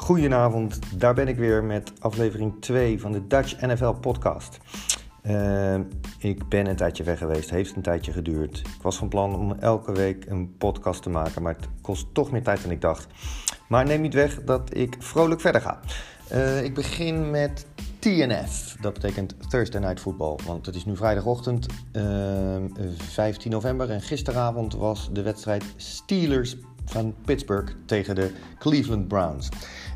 Goedenavond, daar ben ik weer met aflevering 2 van de Dutch NFL podcast. Uh, ik ben een tijdje weg geweest, heeft een tijdje geduurd. Ik was van plan om elke week een podcast te maken, maar het kost toch meer tijd dan ik dacht. Maar neem niet weg dat ik vrolijk verder ga. Uh, ik begin met TNF, dat betekent Thursday Night Football, want het is nu vrijdagochtend uh, 15 november en gisteravond was de wedstrijd Steelers van Pittsburgh tegen de Cleveland Browns.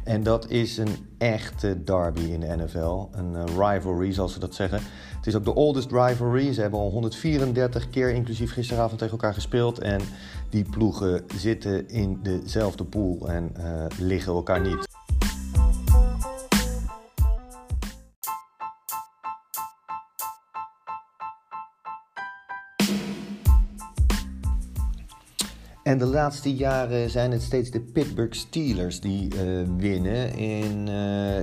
En dat is een echte derby in de NFL. Een uh, rivalry, zoals ze dat zeggen. Het is ook de oldest rivalry. Ze hebben al 134 keer, inclusief gisteravond, tegen elkaar gespeeld. En die ploegen zitten in dezelfde pool en uh, liggen elkaar niet. En de laatste jaren zijn het steeds de Pittsburgh Steelers die uh, winnen. In uh,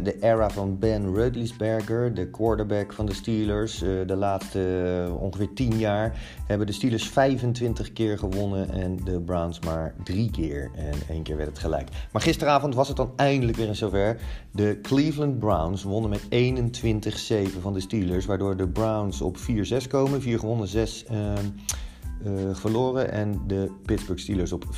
de era van Ben Roethlisberger, de quarterback van de Steelers. Uh, de laatste ongeveer 10 jaar hebben de Steelers 25 keer gewonnen en de Browns maar 3 keer. En één keer werd het gelijk. Maar gisteravond was het dan eindelijk weer eens zover. De Cleveland Browns wonnen met 21-7 van de Steelers. Waardoor de Browns op 4-6 komen. 4 gewonnen, 6 uh, verloren en de Pittsburgh Steelers op 5-5.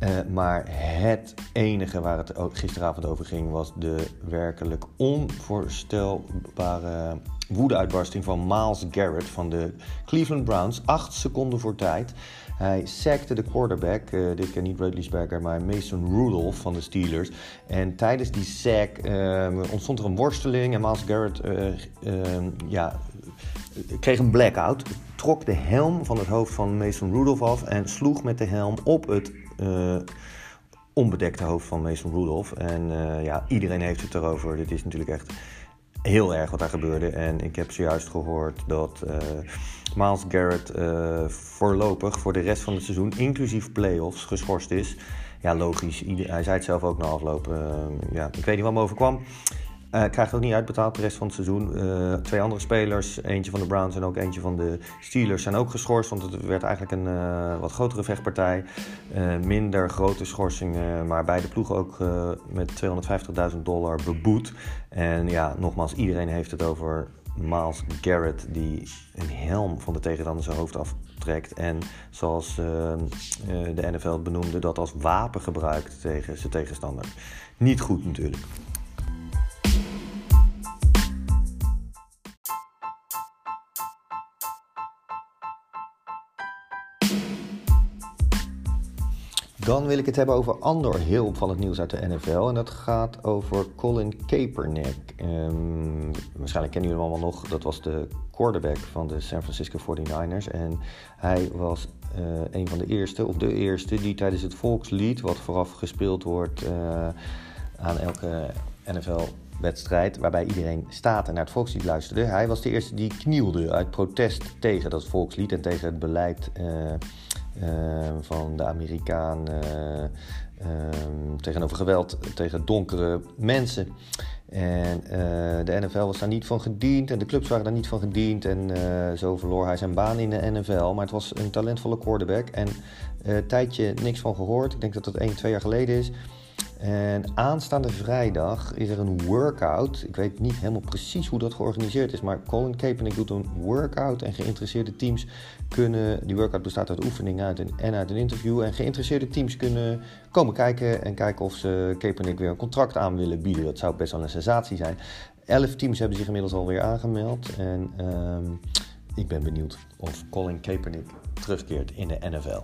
Uh, maar het enige waar het gisteravond over ging was de werkelijk onvoorstelbare woedeuitbarsting van Miles Garrett van de Cleveland Browns. 8 seconden voor tijd. Hij sackte de quarterback, uh, dit keer niet Rudlisberger, maar Mason Rudolph van de Steelers. En tijdens die sack ontstond er een worsteling en Miles Garrett ja, kreeg een blackout. Trok de helm van het hoofd van Mason Rudolph af en sloeg met de helm op het onbedekte hoofd van Mason Rudolph. En ja, iedereen heeft het erover. Dit is natuurlijk echt heel erg wat daar gebeurde. En ik heb zojuist gehoord dat uh, Miles Garrett voorlopig voor de rest van het seizoen, inclusief playoffs, geschorst is. Ja, logisch. hij zei het zelf ook na afloop. Ja, ik weet niet wat me overkwam. Uh, krijgt ook niet uitbetaald de rest van het seizoen. Uh, twee andere spelers, eentje van de Browns en ook eentje van de Steelers, zijn ook geschorst. Want het werd eigenlijk een uh, wat grotere vechtpartij. minder grote schorsingen, maar beide ploegen ook met 250.000 dollar beboet. En ja, nogmaals, iedereen heeft het over Miles Garrett, die een helm van de tegenstander zijn hoofd aftrekt. En zoals de NFL benoemde, dat als wapen gebruikt tegen zijn tegenstander. Niet goed natuurlijk. Dan wil ik het hebben over ander heel opvallend nieuws uit de NFL. En dat gaat over Colin Kaepernick. Um, waarschijnlijk kennen jullie hem allemaal nog. Dat was de quarterback van de San Francisco 49ers. En hij was uh, een van de eerste, of de eerste, die tijdens het volkslied, wat vooraf gespeeld wordt uh, aan elke NFL-wedstrijd, waarbij iedereen staat en naar het volkslied luisterde. Hij was de eerste die knielde uit protest tegen dat volkslied en tegen het beleid. Uh, van de Amerikaan uh, uh, tegenover geweld tegen donkere mensen. En de NFL was daar niet van gediend en de clubs waren daar niet van gediend. En zo verloor hij zijn baan in de NFL. Maar het was een talentvolle quarterback. En een tijdje niks van gehoord. Ik denk dat dat 1, 2 jaar geleden is. En aanstaande vrijdag is er een workout. Ik weet niet helemaal precies hoe dat georganiseerd is, maar Colin Kaepernick doet een workout en geïnteresseerde teams kunnen. Die workout bestaat uit oefeningen en uit een interview. En geïnteresseerde teams kunnen komen kijken en kijken of ze Kaepernick weer een contract aan willen bieden. Dat zou best wel een sensatie zijn. Elf teams hebben zich inmiddels alweer aangemeld. En um, ik ben benieuwd of Colin Kaepernick terugkeert in de NFL.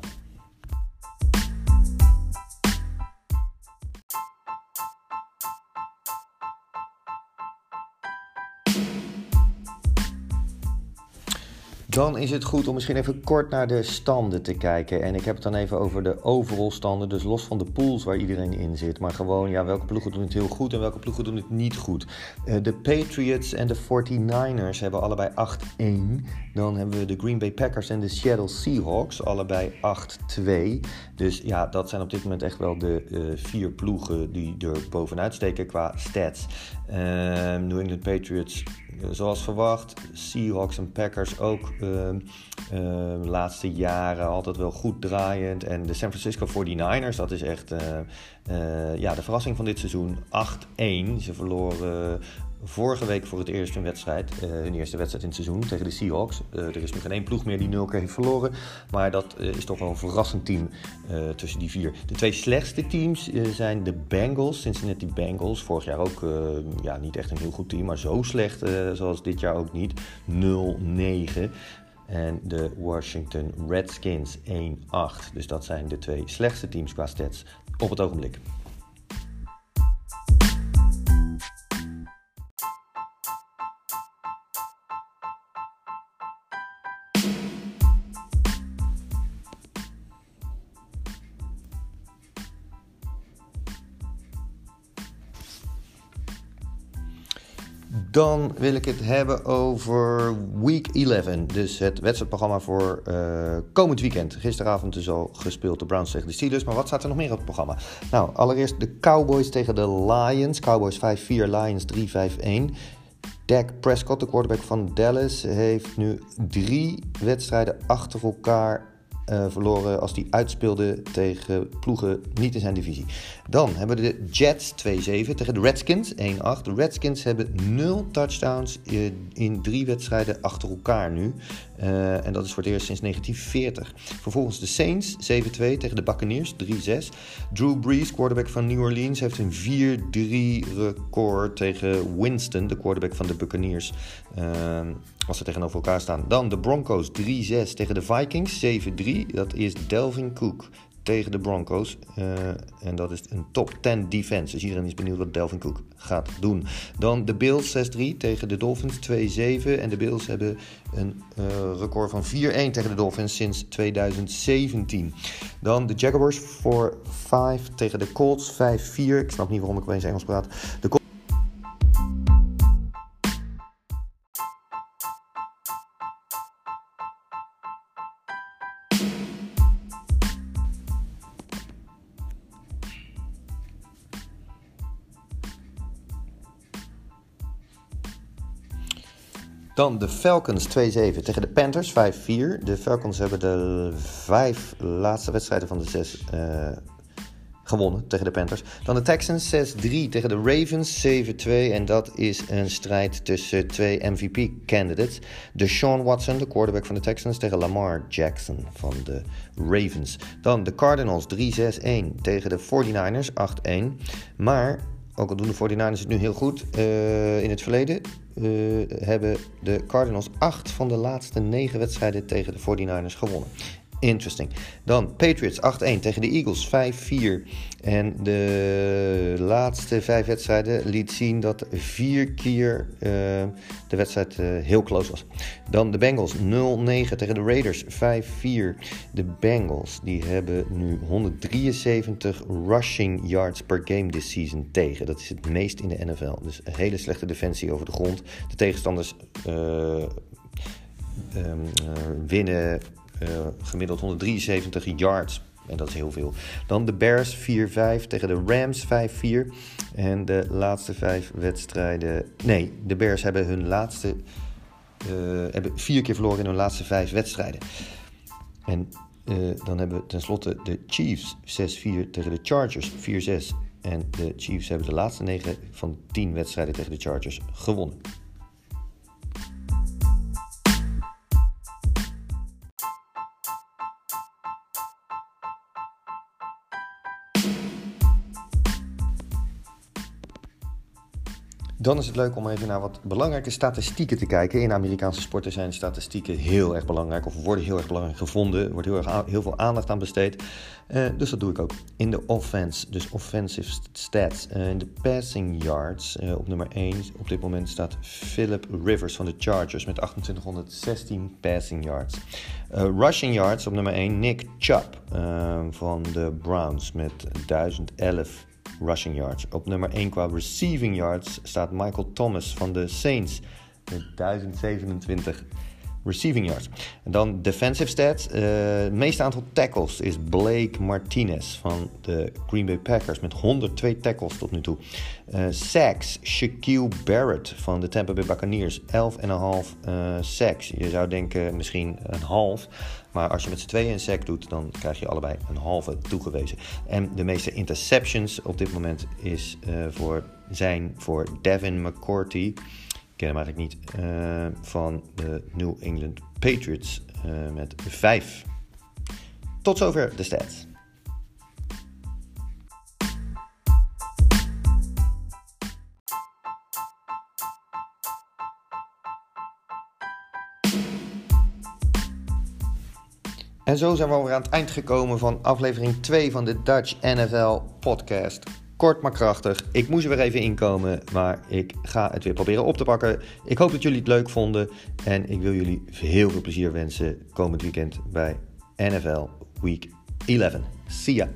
Dan is het goed om misschien even kort naar de standen te kijken. En ik heb het dan even over de overall standen. Dus los van de pools waar iedereen in zit. Maar gewoon, ja, welke ploegen doen het heel goed en welke ploegen doen het niet goed. Uh, de Patriots en de 49ers hebben allebei 8-1. Dan hebben we de Green Bay Packers en de Seattle Seahawks. Allebei 8-2. Dus ja, dat zijn op dit moment echt wel de uh, vier ploegen die er bovenuit steken qua stats. Uh, New England Patriots zoals verwacht, Seahawks en Packers ook de uh, laatste jaren altijd wel goed draaiend. En de San Francisco 49ers, dat is echt ja, de verrassing van dit seizoen. 8-1. Ze verloren vorige week voor het eerst hun wedstrijd, uh, hun eerste wedstrijd in het seizoen tegen de Seahawks. Uh, er is nu geen één ploeg meer die nul keer heeft verloren. Maar dat uh, is toch wel een verrassend team tussen die vier. De twee slechtste teams zijn de Bengals, Cincinnati Bengals. Vorig jaar ook ja, niet echt een heel goed team, maar zo slecht zoals dit jaar ook niet. 0-9. En de Washington Redskins 1-8. Dus dat zijn de twee slechtste teams qua stats op het ogenblik. Dan wil ik het hebben over Week 11. Dus het wedstrijdprogramma voor uh, komend weekend. Gisteravond dus al gespeeld de Browns tegen de Steelers. Maar wat staat er nog meer op het programma? Nou, allereerst de Cowboys tegen de Lions. Cowboys 5-4, Lions 3-5-1. Dak Prescott, de quarterback van Dallas, heeft nu drie wedstrijden achter elkaar uh, verloren als hij uitspeelde tegen ploegen niet in zijn divisie. Dan hebben we de Jets 2-7 tegen de Redskins 1-8. De Redskins hebben 0 touchdowns in, in drie wedstrijden achter elkaar nu. Uh, en dat is voor het eerst sinds 1940. Vervolgens de Saints 7-2 tegen de Buccaneers 3-6. Drew Brees, quarterback van New Orleans, heeft een 4-3 record tegen Winston, de quarterback van de Buccaneers. Uh, als ze tegenover elkaar staan. Dan de Broncos 3-6 tegen de Vikings 7-3. Dat is Delvin Cook tegen de Broncos. Uh, en dat is een top 10 defense. Dus iedereen is benieuwd wat Delvin Cook gaat doen. Dan de Bills 6-3 tegen de Dolphins 2-7. En de Bills hebben een uh, record van 4-1 tegen de Dolphins sinds 2017. Dan de Jaguars 4-5 tegen de Colts 5-4. Ik snap niet waarom ik opeens Engels praat. De Dan de Falcons 2-7 tegen de Panthers 5-4. De Falcons hebben de vijf laatste wedstrijden van de zes uh, gewonnen tegen de Panthers. Dan de Texans 6-3 tegen de Ravens 7-2. En dat is een strijd tussen twee MVP-candidates. De Watson, de quarterback van de Texans, tegen Lamar Jackson van de Ravens. Dan de Cardinals 3-6-1 tegen de 49ers 8-1. Maar ook al doen de 49ers het nu heel goed uh, in het verleden, uh, hebben de Cardinals acht van de laatste negen wedstrijden tegen de 49ers gewonnen. Interesting. Dan Patriots 8-1 tegen de Eagles 5-4. En de laatste vijf wedstrijden liet zien dat vier keer uh, de wedstrijd uh, heel close was. Dan de Bengals 0-9 tegen de Raiders 5-4. De Bengals die hebben nu 173 rushing yards per game this season tegen. Dat is het meest in de NFL. Dus een hele slechte defensie over de grond. De tegenstanders uh, um, winnen gemiddeld 173 yards. En dat is heel veel. Dan de Bears 4-5 tegen de Rams 5-4. En de laatste vijf wedstrijden. Nee, de Bears hebben hun laatste. Uh, hebben vier keer verloren in hun laatste vijf wedstrijden. En uh, dan hebben we tenslotte de Chiefs 6-4 tegen de Chargers 4-6. En de Chiefs hebben de laatste 9 van 10 wedstrijden tegen de Chargers gewonnen. Dan is het leuk om even naar wat belangrijke statistieken te kijken. In Amerikaanse sporten zijn statistieken heel erg belangrijk of worden heel erg belangrijk gevonden. Er wordt heel, erg heel veel aandacht aan besteed. Uh, dus dat doe ik ook. In de offense, dus offensive stats. Uh, in de passing yards, uh, op nummer 1 op dit moment staat Philip Rivers van de Chargers met 2816 passing yards. rushing yards op nummer 1 Nick Chubb van de Browns met 1011 rushing yards. Op nummer 1 qua receiving yards staat Michael Thomas van de Saints met 1027 receiving yards. En dan defensive stats. het meeste aantal tackles is Blake Martinez van de Green Bay Packers met 102 tackles tot nu toe. sacks, Shaquille Barrett van de Tampa Bay Buccaneers, 11,5 uh, sacks. Je zou denken misschien een half. Maar als je met z'n tweeën een sack doet, dan krijg je allebei een halve toegewezen. En de meeste interceptions op dit moment is, uh, voor, zijn voor Devin McCourty. Ken hem eigenlijk niet. Uh, van de New England Patriots uh, met 5. Tot zover de stats. En zo zijn we alweer aan het eind gekomen van aflevering 2 van de Dutch NFL podcast. Kort maar krachtig. Ik moest er weer even inkomen, maar ik ga het weer proberen op te pakken. Ik hoop dat jullie het leuk vonden en ik wil jullie heel veel plezier wensen komend weekend bij NFL Week 11. See ya!